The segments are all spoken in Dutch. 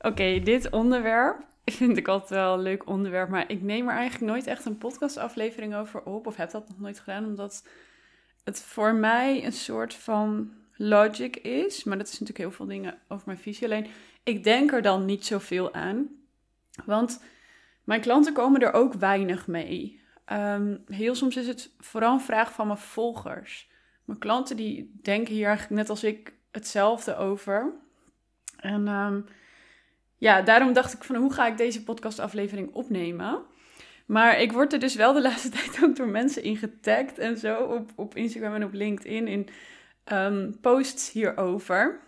Oké, dit onderwerp vind ik altijd wel een leuk onderwerp, maar ik neem er eigenlijk nooit echt een podcastaflevering over op, of heb dat nog nooit gedaan, omdat het voor mij een soort van logic is. Maar dat is natuurlijk heel veel dingen over mijn visie. Alleen, ik denk er dan niet zoveel aan, want mijn klanten komen er ook weinig mee. Ehm, heel soms is het vooral een vraag van mijn volgers. Mijn klanten die denken hier eigenlijk net als ik hetzelfde over. En um, ja, daarom dacht ik van hoe ga ik deze podcastaflevering opnemen? Maar ik word er dus wel de laatste tijd ook door mensen in getagd en zo op, op Instagram en op LinkedIn in um, posts hierover.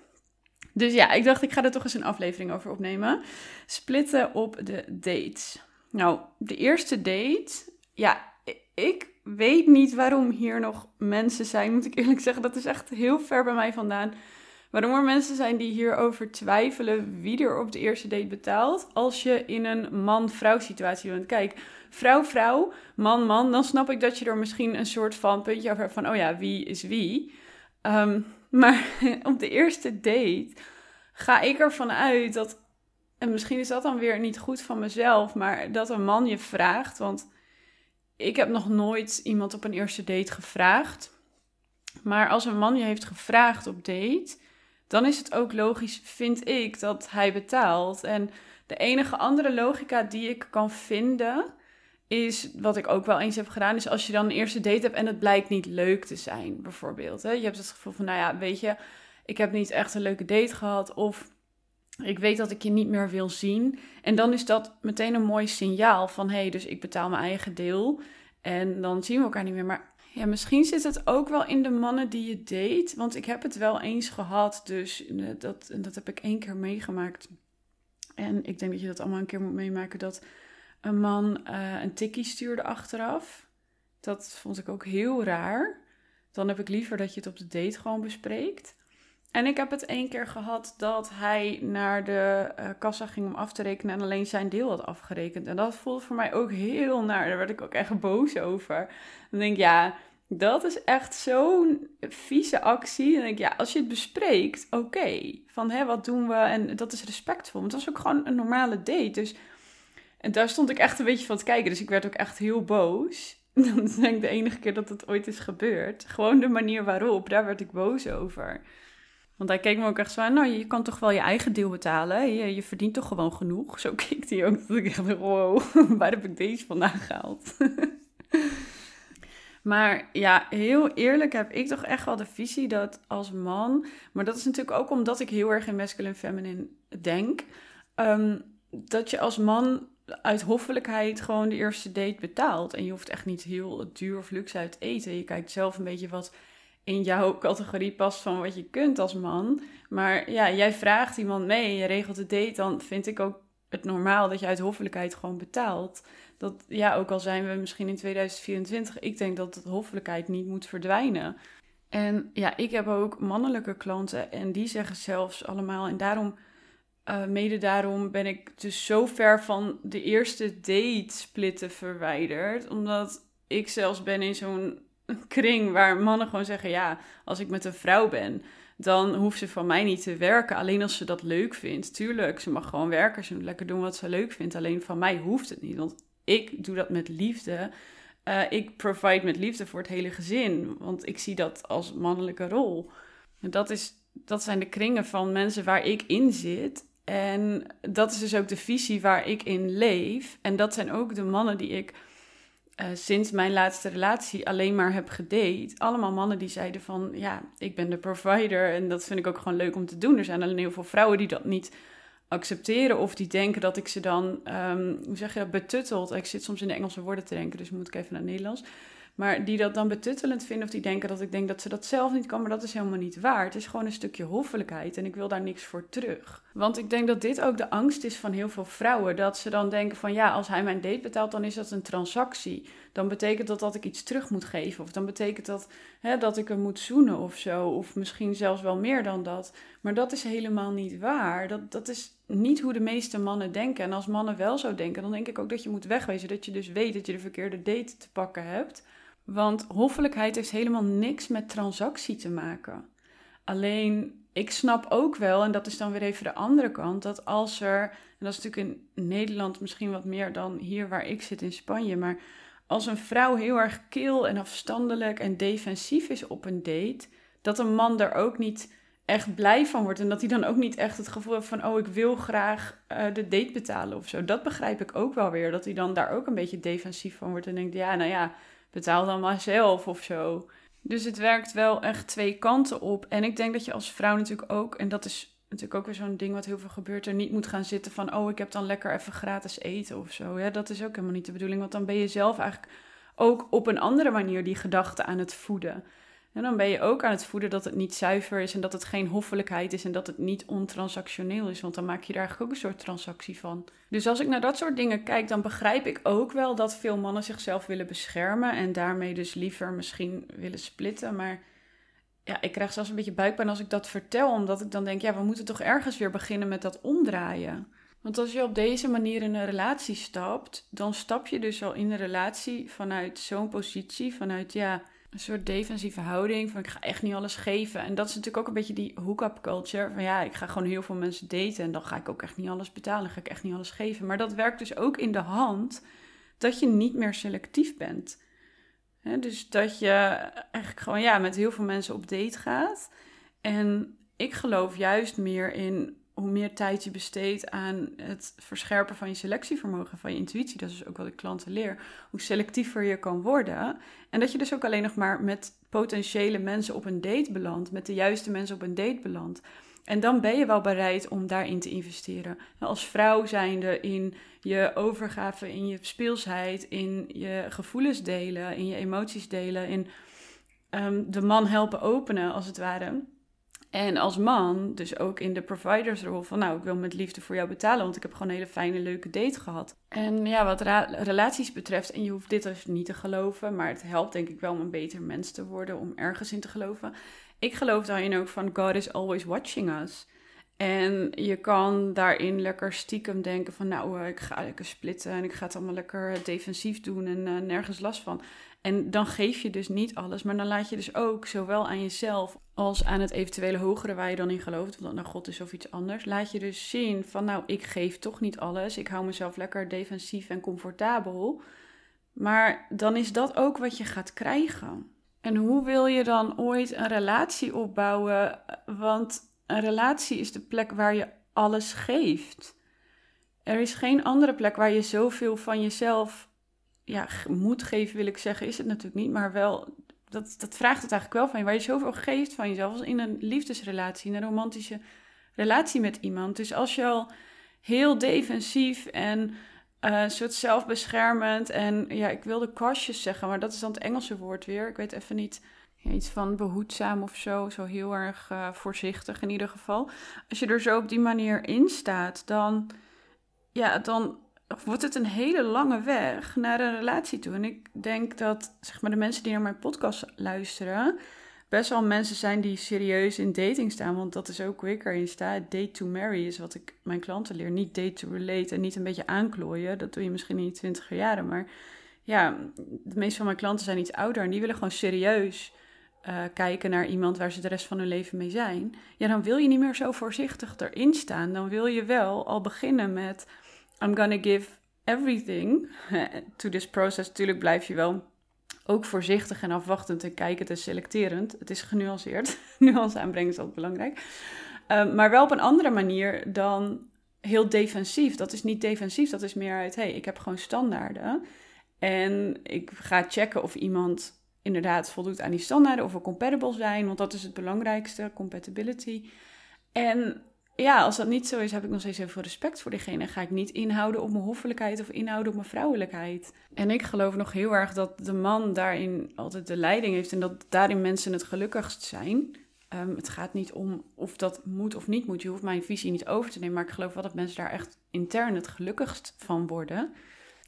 Dus ja, ik dacht ik ga er toch eens een aflevering over opnemen. Splitten op de dates. Nou, de eerste date, ja, ik weet niet waarom hier nog mensen zijn, moet ik eerlijk zeggen. Dat is echt heel ver bij mij vandaan. Waarom er mensen zijn die hierover twijfelen wie er op de eerste date betaalt als je in een man-vrouw situatie bent. Kijk, vrouw-vrouw, man-man, dan snap ik dat je er misschien een soort van puntje over hebt van, oh ja, wie is wie. Ehm, maar op de eerste date ga ik ervan uit dat, en misschien is dat dan weer niet goed van mezelf, maar dat een man je vraagt, want ik heb nog nooit iemand op een eerste date gevraagd. Maar als een man je heeft gevraagd op date, dan is het ook logisch, vind ik, dat hij betaalt. En de enige andere logica die ik kan vinden, is wat ik ook wel eens heb gedaan, is als je dan een eerste date hebt en het blijkt niet leuk te zijn, bijvoorbeeld. Hè? Je hebt het gevoel van, nou ja, weet je, ik heb niet echt een leuke date gehad, of ik weet dat ik je niet meer wil zien. En dan is dat meteen een mooi signaal van, hé, hey, dus ik betaal mijn eigen deel. En dan zien we elkaar niet meer. Maar ja, misschien zit het ook wel in de mannen die je date. Want ik heb het wel eens gehad, dus eh, dat, dat heb ik één keer meegemaakt. En ik denk dat je dat allemaal een keer moet meemaken. Dat een man uh, een tikkie stuurde achteraf. Dat vond ik ook heel raar. Dan heb ik liever dat je het op de date gewoon bespreekt. En ik heb het één keer gehad dat hij naar de uh, kassa ging om af te rekenen en alleen zijn deel had afgerekend. En dat voelde voor mij ook heel naar. Daar werd ik ook echt boos over. Dan denk ik, ja, dat is echt zo'n vieze actie. En denk ik, ja, als je het bespreekt, oké. Van, hè, wat doen we? En dat is respectvol. Want het was ook gewoon een normale date. Dus en daar stond ik echt een beetje van te kijken. Dus ik werd ook echt heel boos. Dat is denk ik de enige keer dat het ooit is gebeurd. Gewoon de manier waarop, daar werd ik boos over. Want hij keek me ook echt zo aan, nou, je kan toch wel je eigen deel betalen. Je, je verdient toch gewoon genoeg. Zo keek hij ook. Dat ik dacht, wow, waar heb ik deze vandaan gehaald? maar ja, heel eerlijk heb ik toch echt wel de visie dat als man... Maar dat is natuurlijk ook omdat ik heel erg in masculine feminine denk... Ehm, dat je als man uit hoffelijkheid gewoon de eerste date betaalt. En je hoeft echt niet heel duur of luxe uit te eten. Je kijkt zelf een beetje wat in jouw categorie past van wat je kunt als man. Maar ja, jij vraagt iemand mee je regelt de date, dan vind ik ook het normaal dat je uit hoffelijkheid gewoon betaalt. Dat ja, ook al zijn we misschien in 2024, ik denk dat de hoffelijkheid niet moet verdwijnen. En ja, ik heb ook mannelijke klanten en die zeggen zelfs allemaal, en daarom, uh, mede daarom ben ik dus zo ver van de eerste date splitten verwijderd. Omdat ik zelfs ben in zo'n kring waar mannen gewoon zeggen: ja, als ik met een vrouw ben, dan hoeft ze van mij niet te werken. Alleen als ze dat leuk vindt. Tuurlijk, ze mag gewoon werken. Ze moet lekker doen wat ze leuk vindt. Alleen van mij hoeft het niet. Want ik doe dat met liefde. Uh, ik provide met liefde voor het hele gezin. Want ik zie dat als mannelijke rol. Dat, is, dat zijn de kringen van mensen waar ik in zit. En dat is dus ook de visie waar ik in leef. En dat zijn ook de mannen die ik uh, sinds mijn laatste relatie alleen maar heb gedate. Allemaal mannen die zeiden van, ja, ik ben de provider en dat vind ik ook gewoon leuk om te doen. Er zijn alleen heel veel vrouwen die dat niet accepteren of die denken dat ik ze dan, um, hoe zeg je betutteld. Ik zit soms in de Engelse woorden te denken, dus moet ik even naar het Nederlands. Maar die dat dan betuttelend vinden of die denken dat ik denk dat ze dat zelf niet kan. Maar dat is helemaal niet waar. Het is gewoon een stukje hoffelijkheid en ik wil daar niks voor terug. Want ik denk dat dit ook de angst is van heel veel vrouwen. Dat ze dan denken van ja, als hij mijn date betaalt, dan is dat een transactie. Dan betekent dat dat ik iets terug moet geven. Of dan betekent dat hè, dat ik hem moet zoenen of zo. Of misschien zelfs wel meer dan dat. Maar dat is helemaal niet waar. Dat, dat is niet hoe de meeste mannen denken. En als mannen wel zo denken, dan denk ik ook dat je moet wegwezen. Dat je dus weet dat je de verkeerde date te pakken hebt. Want hoffelijkheid heeft helemaal niks met transactie te maken. Alleen ik snap ook wel, en dat is dan weer even de andere kant, dat als er, en dat is natuurlijk in Nederland misschien wat meer dan hier waar ik zit in Spanje, maar als een vrouw heel erg kil en afstandelijk en defensief is op een date, dat een man daar ook niet echt blij van wordt. En dat hij dan ook niet echt het gevoel heeft van, oh, ik wil graag uh, de date betalen of zo. Dat begrijp ik ook wel weer. Dat hij dan daar ook een beetje defensief van wordt en denkt, ja, nou ja, betaal dan maar zelf of zo. Dus het werkt wel echt twee kanten op. En ik denk dat je als vrouw natuurlijk ook, en dat is natuurlijk ook weer zo'n ding wat heel veel gebeurt, er niet moet gaan zitten van, oh, ik heb dan lekker even gratis eten of zo. Ja, dat is ook helemaal niet de bedoeling, want dan ben je zelf eigenlijk ook op een andere manier die gedachte aan het voeden. En dan ben je ook aan het voeden dat het niet zuiver is en dat het geen hoffelijkheid is en dat het niet ontransactioneel is, want dan maak je daar eigenlijk ook een soort transactie van. Dus als ik naar dat soort dingen kijk, dan begrijp ik ook wel dat veel mannen zichzelf willen beschermen en daarmee dus liever misschien willen splitten. Maar ja, ik krijg zelfs een beetje buikpijn als ik dat vertel, omdat ik dan denk, ja, we moeten toch ergens weer beginnen met dat omdraaien. Want als je op deze manier in een relatie stapt, dan stap je dus al in een relatie vanuit zo'n positie, vanuit ja een soort defensieve houding van ik ga echt niet alles geven. En dat is natuurlijk ook een beetje die hook-up culture van ja, ik ga gewoon heel veel mensen daten en dan ga ik ook echt niet alles betalen, ga ik echt niet alles geven. Maar dat werkt dus ook in de hand dat je niet meer selectief bent. dus dat je eigenlijk gewoon ja, met heel veel mensen op date gaat. En ik geloof juist meer in hoe meer tijd je besteedt aan het verscherpen van je selectievermogen, van je intuïtie, dat is ook wat ik klanten leer, hoe selectiever je kan worden. En dat je dus ook alleen nog maar met potentiële mensen op een date belandt, met de juiste mensen op een date belandt. En dan ben je wel bereid om daarin te investeren. Als vrouw zijnde in je overgave, in je speelsheid, in je gevoelens delen, in je emoties delen, in um, de man helpen openen, als het ware. En als man, dus ook in de providersrol van, nou, ik wil met liefde voor jou betalen, want ik heb gewoon een hele fijne, leuke date gehad. En ja, wat relaties betreft, en je hoeft dit dus niet te geloven, maar het helpt denk ik wel om een beter mens te worden, om ergens in te geloven. Ik geloof daarin ook van, God is always watching us. En je kan daarin lekker stiekem denken van, nou, eh, ik ga lekker splitten en ik ga het allemaal lekker defensief doen en uh, nergens last van. En dan geef je dus niet alles, maar dan laat je dus ook zowel aan jezelf als aan het eventuele hogere waar je dan in gelooft, of dat nou God is of iets anders, laat je dus zien van nou, ik geef toch niet alles, ik hou mezelf lekker defensief en comfortabel. Maar dan is dat ook wat je gaat krijgen. En hoe wil je dan ooit een relatie opbouwen? Want een relatie is de plek waar je alles geeft. Er is geen andere plek waar je zoveel van jezelf ja, moet geven, wil ik zeggen, is het natuurlijk niet. Maar wel, dat, dat vraagt het eigenlijk wel van je. Waar je zoveel geeft van jezelf, als in een liefdesrelatie, in een romantische relatie met iemand. Dus als je al heel defensief en uh, soort zelfbeschermend en ja, ik wilde cautious zeggen, maar dat is dan het Engelse woord weer. Ik weet even niet iets van behoedzaam of zo, zo heel erg uh, voorzichtig in ieder geval. Als je er zo op die manier in staat, dan, ja, dan wordt het een hele lange weg naar een relatie toe. En ik denk dat zeg maar, de mensen die naar mijn podcast luisteren, best wel mensen zijn die serieus in dating staan. Want dat is ook hoe ik erin sta. Date to marry is wat ik mijn klanten leer. Niet date to relate en niet een beetje aanklooien. Dat doe je misschien in je twintiger jaren. Maar ja, de meeste van mijn klanten zijn iets ouder en die willen gewoon serieus uh, kijken naar iemand waar ze de rest van hun leven mee zijn. Ja, dan wil je niet meer zo voorzichtig erin staan. Dan wil je wel al beginnen met I'm gonna give everything to this process. Natuurlijk blijf je wel ook voorzichtig en afwachtend en kijkend en selecterend. Het is genuanceerd. Nuance aanbrengen is altijd belangrijk. Um, maar wel op een andere manier dan heel defensief. Dat is niet defensief, dat is meer uit... hey, ik heb gewoon standaarden. En ik ga checken of iemand inderdaad voldoet aan die standaarden... of we compatible zijn, want dat is het belangrijkste, compatibility. En ja, als dat niet zo is, heb ik nog steeds heel veel respect voor diegene. Ga ik niet inhouden op mijn hoffelijkheid of inhouden op mijn vrouwelijkheid. En ik geloof nog heel erg dat de man daarin altijd de leiding heeft en dat daarin mensen het gelukkigst zijn. Um, het gaat niet om of dat moet of niet moet. Je hoeft mijn visie niet over te nemen, maar ik geloof wel dat mensen daar echt intern het gelukkigst van worden.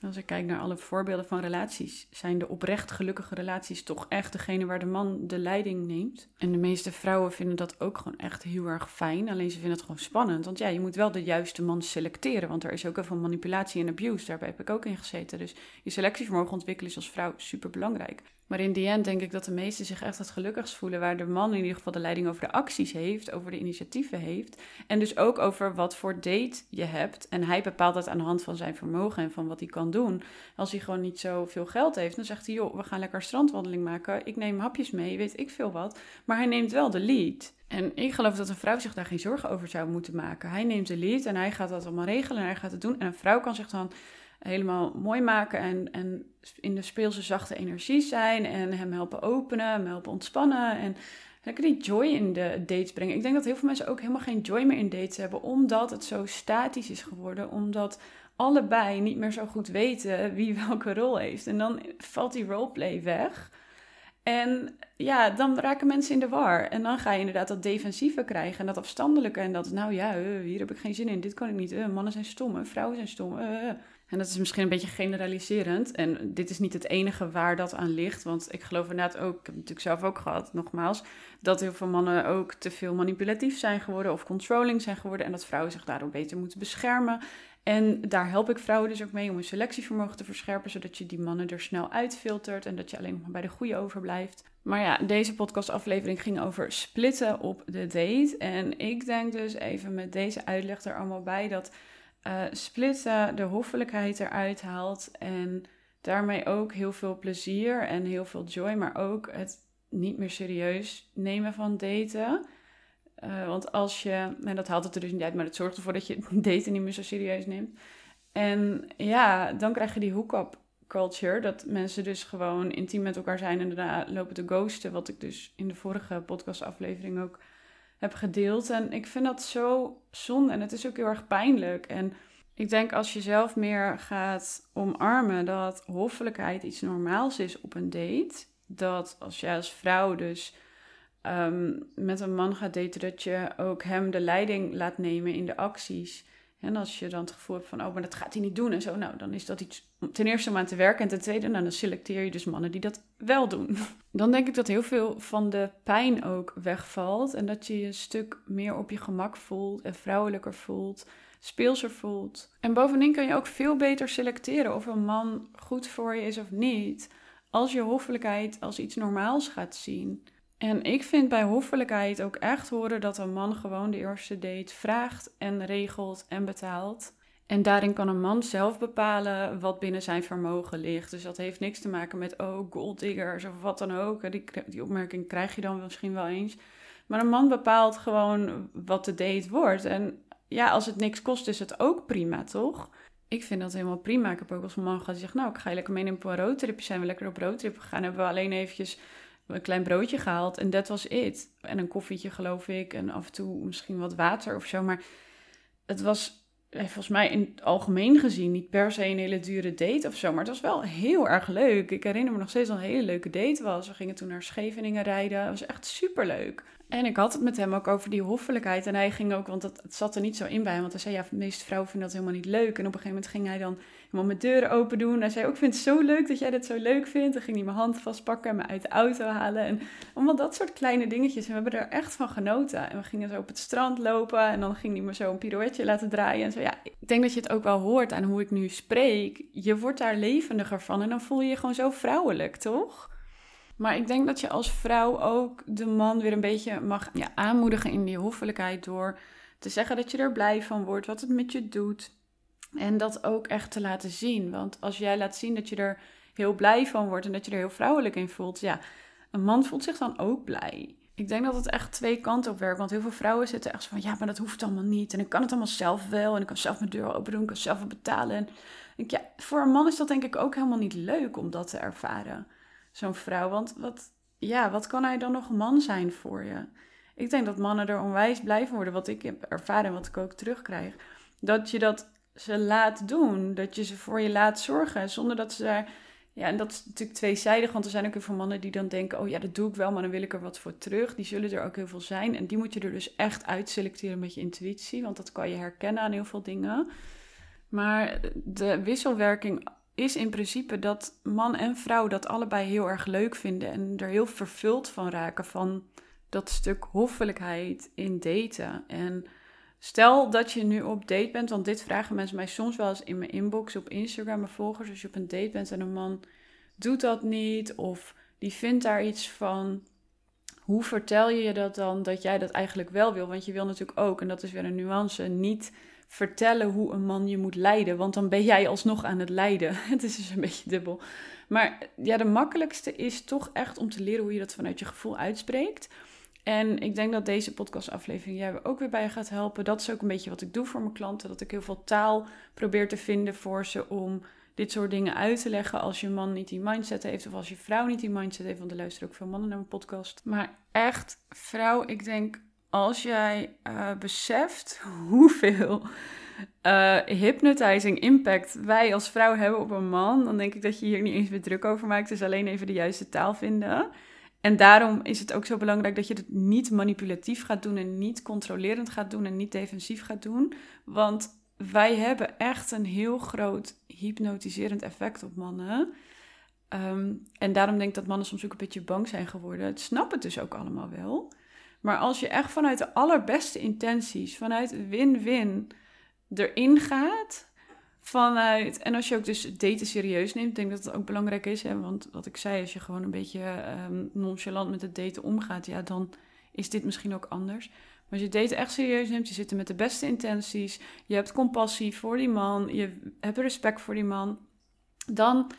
Als ik kijk naar alle voorbeelden van relaties, zijn de oprecht gelukkige relaties toch echt degene waar de man de leiding neemt. En de meeste vrouwen vinden dat ook gewoon echt heel erg fijn. Alleen ze vinden het gewoon spannend. Want ja, je moet wel de juiste man selecteren. Want er is ook heel veel manipulatie en abuse. Daarbij heb ik ook in gezeten. Dus je selectievermogen ontwikkelen is als vrouw super belangrijk. Maar in die end denk ik dat de meesten zich echt het gelukkigst voelen waar de man in ieder geval de leiding over de acties heeft, over de initiatieven heeft. En dus ook over wat voor date je hebt. En hij bepaalt dat aan de hand van zijn vermogen en van wat hij kan doen. Als hij gewoon niet zoveel geld heeft, dan zegt hij, joh, we gaan lekker strandwandeling maken. Ik neem hapjes mee, weet ik veel wat. Maar hij neemt wel de lead. En ik geloof dat een vrouw zich daar geen zorgen over zou moeten maken. Hij neemt de lead en hij gaat dat allemaal regelen en hij gaat het doen. En een vrouw kan zich dan helemaal mooi maken en, en in de speelse zachte energie zijn en hem helpen openen, hem helpen ontspannen en lekker die joy in de dates brengen. Ik denk dat heel veel mensen ook helemaal geen joy meer in dates hebben, omdat het zo statisch is geworden, omdat allebei niet meer zo goed weten wie welke rol heeft. En dan valt die roleplay weg. En ja, dan raken mensen in de war. En dan ga je inderdaad dat defensieve krijgen en dat afstandelijke. En dat, nou ja, eh, hier heb ik geen zin in, dit kan ik niet. Uh, mannen zijn stom, vrouwen zijn stom. En dat is misschien een beetje generaliserend. En dit is niet het enige waar dat aan ligt. Want ik geloof inderdaad ook, ik heb het natuurlijk zelf ook gehad, nogmaals, dat heel veel mannen ook te veel manipulatief zijn geworden of controlling zijn geworden. En dat vrouwen zich daardoor beter moeten beschermen. En daar help ik vrouwen dus ook mee om hun selectievermogen te verscherpen, zodat je die mannen er snel uitfiltert en dat je alleen nog maar bij de goede overblijft. Maar ja, deze podcastaflevering ging over splitten op de date. En ik denk dus even met deze uitleg er allemaal bij dat uh, splitten de hoffelijkheid eruit haalt en daarmee ook heel veel plezier en heel veel joy, maar ook het niet meer serieus nemen van daten. Uh, want als je, en dat haalt het er dus niet uit, maar het zorgt ervoor dat je daten niet meer zo serieus neemt. En ja, dan krijg je die hook-up culture, dat mensen dus gewoon intiem met elkaar zijn en daarna lopen te ghosten, wat ik dus in de vorige podcastaflevering ook heb gedeeld. En ik vind dat zo zonde en het is ook heel erg pijnlijk. En ik denk als je zelf meer gaat omarmen dat hoffelijkheid iets normaals is op een date, dat als jij als vrouw dus Ehm, met een man gaat daten, dat je ook hem de leiding laat nemen in de acties. En als je dan het gevoel hebt van, oh, maar dat gaat hij niet doen en zo, nou, dan is dat iets ten eerste om aan te werken. En ten tweede, nou, dan selecteer je dus mannen die dat wel doen. Dan denk ik dat heel veel van de pijn ook wegvalt. En dat je je een stuk meer op je gemak voelt en vrouwelijker voelt, speelser voelt. En bovendien kan je ook veel beter selecteren of een man goed voor je is of niet. Als je hoffelijkheid als iets normaals gaat zien. En ik vind bij hoffelijkheid ook echt horen dat een man gewoon de eerste date vraagt en regelt en betaalt. En daarin kan een man zelf bepalen wat binnen zijn vermogen ligt. Dus dat heeft niks te maken met, oh, golddiggers of wat dan ook. Die, die opmerking krijg je dan misschien wel eens. Maar een man bepaalt gewoon wat de date wordt. En ja, als het niks kost, is het ook prima, toch? Ik vind dat helemaal prima. Ik heb ook als een man gehad die nou, ik ga je lekker meenemen op een roadtripje. Zijn we lekker op roadtrip gegaan? Hebben we alleen eventjes een klein broodje gehaald en dat was it. En een koffietje, geloof ik. En af en toe misschien wat water of zo. Maar het was eh, volgens mij in het algemeen gezien niet per se een hele dure date of zo. Maar het was wel heel erg leuk. Ik herinner me nog steeds het een hele leuke date was. We gingen toen naar Scheveningen rijden. Het was echt super leuk. En ik had het met hem ook over die hoffelijkheid. En hij ging ook, want het, het zat er niet zo in bij hem. Want hij zei, ja, de meeste vrouwen vinden dat helemaal niet leuk. En op een gegeven moment ging hij dan helemaal mijn deuren open doen. Hij zei ook, ik vind het zo leuk dat jij dit zo leuk vindt. Dan ging hij mijn hand vastpakken en me uit de auto halen. En allemaal dat soort kleine dingetjes. En we hebben er echt van genoten. En we gingen zo op het strand lopen. En dan ging hij me zo een pirouetje laten draaien. En zo, ja, ik denk dat je het ook wel hoort aan hoe ik nu spreek. Je wordt daar levendiger van. En dan voel je je gewoon zo vrouwelijk, toch? Maar ik denk dat je als vrouw ook de man weer een beetje mag ja, aanmoedigen in die hoffelijkheid door te zeggen dat je er blij van wordt, wat het met je doet. En dat ook echt te laten zien. Want als jij laat zien dat je er heel blij van wordt en dat je er heel vrouwelijk in voelt, ja, een man voelt zich dan ook blij. Ik denk dat het echt twee kanten op werkt. Want heel veel vrouwen zitten echt zo van, ja, maar dat hoeft allemaal niet. En ik kan het allemaal zelf wel. En ik kan zelf mijn deur open doen. Ik kan zelf betalen. En ja, voor een man is dat denk ik ook helemaal niet leuk om dat te ervaren zo'n vrouw. Want wat, ja, wat kan hij dan nog man zijn voor je? Ik denk dat mannen er onwijs blij van worden, wat ik heb ervaren en wat ik ook terugkrijg. Dat je dat ze laat doen, dat je ze voor je laat zorgen, zonder dat ze daar... Ja, en dat is natuurlijk tweezijdig, want er zijn ook heel veel mannen die dan denken... oh ja, dat doe ik wel, maar dan wil ik er wat voor terug. Die zullen er ook heel veel zijn. En die moet je er dus echt uitselecteren met je intuïtie, want dat kan je herkennen aan heel veel dingen. Maar de wisselwerking is in principe dat man en vrouw dat allebei heel erg leuk vinden en er heel vervuld van raken van dat stuk hoffelijkheid in daten. En stel dat je nu op date bent, want dit vragen mensen mij soms wel eens in mijn inbox op Instagram, mijn volgers, als je op een date bent en een man doet dat niet of die vindt daar iets van. Hoe vertel je je dat dan dat jij dat eigenlijk wel wil? Want je wil natuurlijk ook, en dat is weer een nuance, niet vertellen hoe een man je moet leiden. Want dan ben jij alsnog aan het leiden. Het is dus een beetje dubbel. Maar ja, de makkelijkste is toch echt om te leren hoe je dat vanuit je gevoel uitspreekt. En ik denk dat deze podcastaflevering jij ook weer bij gaat helpen. Dat is ook een beetje wat ik doe voor mijn klanten. Dat ik heel veel taal probeer te vinden voor ze om dit soort dingen uit te leggen. Als je man niet die mindset heeft of als je vrouw niet die mindset heeft. Want er luisteren ook veel mannen naar mijn podcast. Maar echt, vrouw, ik denk als jij uh, beseft hoeveel uh, hypnotizing impact wij als vrouw hebben op een man, dan denk ik dat je hier niet eens weer druk over maakt. Dus alleen even de juiste taal vinden. En daarom is het ook zo belangrijk dat je het niet manipulatief gaat doen en niet controlerend gaat doen en niet defensief gaat doen. Want wij hebben echt een heel groot hypnotiserend effect op mannen. Ehm, en daarom denk ik dat mannen soms ook een beetje bang zijn geworden. Het snappen het dus ook allemaal wel. Maar als je echt vanuit de allerbeste intenties, vanuit win-win erin gaat, vanuit. En als je ook dus daten serieus neemt, denk ik dat het ook belangrijk is. Hè? Want wat ik zei, als je gewoon een beetje um, nonchalant met het daten omgaat, ja, dan is dit misschien ook anders. Maar als je daten echt serieus neemt, je zit er met de beste intenties, je hebt compassie voor die man, je hebt respect voor die man, dan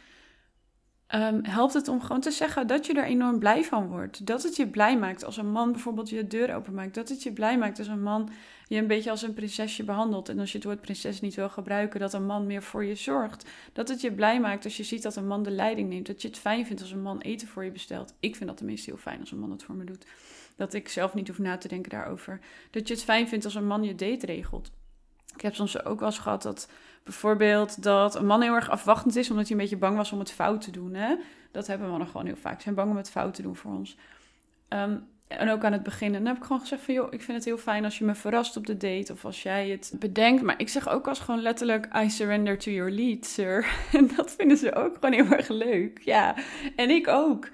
um, helpt het om gewoon te zeggen dat je er enorm blij van wordt. Dat het je blij maakt als een man bijvoorbeeld je deur openmaakt. Dat het je blij maakt als een man je een beetje als een prinsesje behandelt. En als je het woord prinses niet wil gebruiken, dat een man meer voor je zorgt. Dat het je blij maakt als je ziet dat een man de leiding neemt. Dat je het fijn vindt als een man eten voor je bestelt. Ik vind dat tenminste heel fijn als een man het voor me doet. Dat ik zelf niet hoef na te denken daarover. Dat je het fijn vindt als een man je date regelt. Ik heb soms ook wel eens gehad dat bijvoorbeeld dat een man heel erg afwachtend is omdat hij een beetje bang was om het fout te doen. Hè? Dat hebben mannen gewoon heel vaak. Ze zijn bang om het fout te doen voor ons. Ehm, en ook aan het begin. En dan heb ik gewoon gezegd van, joh, ik vind het heel fijn als je me verrast op de date. Of als jij het bedenkt. Maar ik zeg ook als gewoon letterlijk, I surrender to your lead, sir. En dat vinden ze ook gewoon heel erg leuk. Ja, en ik ook.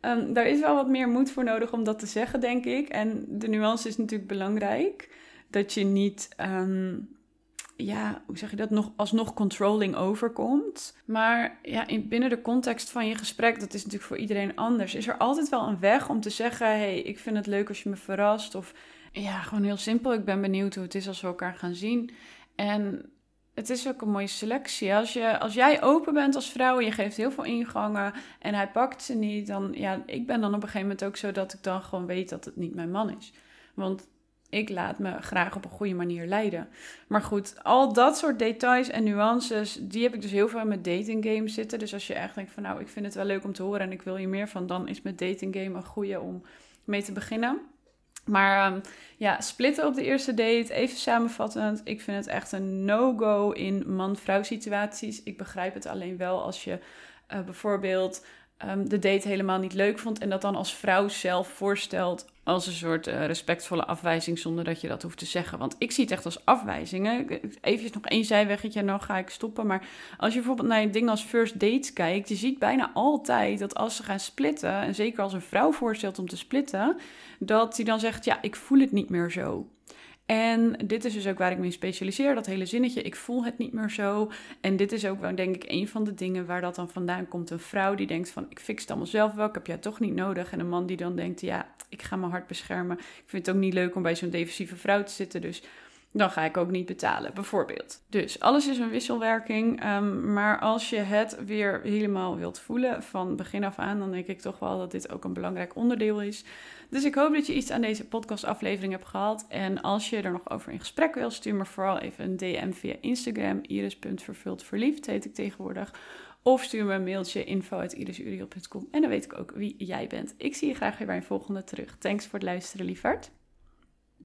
Um, daar is wel wat meer moed voor nodig om dat te zeggen, denk ik. En de nuance is natuurlijk belangrijk. Dat je niet... Ehm, ja, hoe zeg je dat, nog, alsnog controlling overkomt. Maar ja, in, binnen de context van je gesprek, dat is natuurlijk voor iedereen anders, is er altijd wel een weg om te zeggen: hey, ik vind het leuk als je me verrast. Of ja, gewoon heel simpel, ik ben benieuwd hoe het is als we elkaar gaan zien. En het is ook een mooie selectie. Als, je, als jij open bent als vrouw en je geeft heel veel ingangen en hij pakt ze niet, dan ja, ik ben dan op een gegeven moment ook zo dat ik dan gewoon weet dat het niet mijn man is. Want ik laat me graag op een goede manier leiden. Maar goed, al dat soort details en nuances, die heb ik dus heel veel met dating games zitten. Dus als je echt denkt van nou, ik vind het wel leuk om te horen en ik wil hier meer van, dan is met dating game een goede om mee te beginnen. Maar um, ja, splitten op de eerste date, even samenvattend. Ik vind het echt een no-go in man-vrouw situaties. Ik begrijp het alleen wel als je uh, bijvoorbeeld um, de date helemaal niet leuk vond en dat dan als vrouw zelf voorstelt als een soort uh, respectvolle afwijzing zonder dat je dat hoeft te zeggen. Want ik zie het echt als afwijzingen. Even nog één zijweggetje en dan ga ik stoppen. Maar als je bijvoorbeeld naar een ding als first dates kijkt, je ziet bijna altijd dat als ze gaan splitten, en zeker als een vrouw voorstelt om te splitten, dat die dan zegt, ja, ik voel het niet meer zo. En dit is dus ook waar ik me specialiseer, dat hele zinnetje, ik voel het niet meer zo. En dit is ook wel, denk ik, een van de dingen waar dat dan vandaan komt. Een vrouw die denkt van, ik fix het allemaal zelf wel, ik heb jij toch niet nodig. En een man die dan denkt, ja, ik ga mijn hart beschermen. Ik vind het ook niet leuk om bij zo'n defensieve vrouw te zitten, dus dan ga ik ook niet betalen, bijvoorbeeld. Dus alles is een wisselwerking. Um, maar als je het weer helemaal wilt voelen van begin af aan, dan denk ik toch wel dat dit ook een belangrijk onderdeel is. Dus ik hoop dat je iets aan deze podcastaflevering hebt gehad. En als je er nog over in gesprek wil, stuur me vooral even een DM via Instagram. iris.vervuldverliefd heet ik tegenwoordig. Of stuur me een mailtje info.irisuriel.com en dan weet ik ook wie jij bent. Ik zie je graag weer bij een volgende terug. Thanks voor het luisteren, liefhart.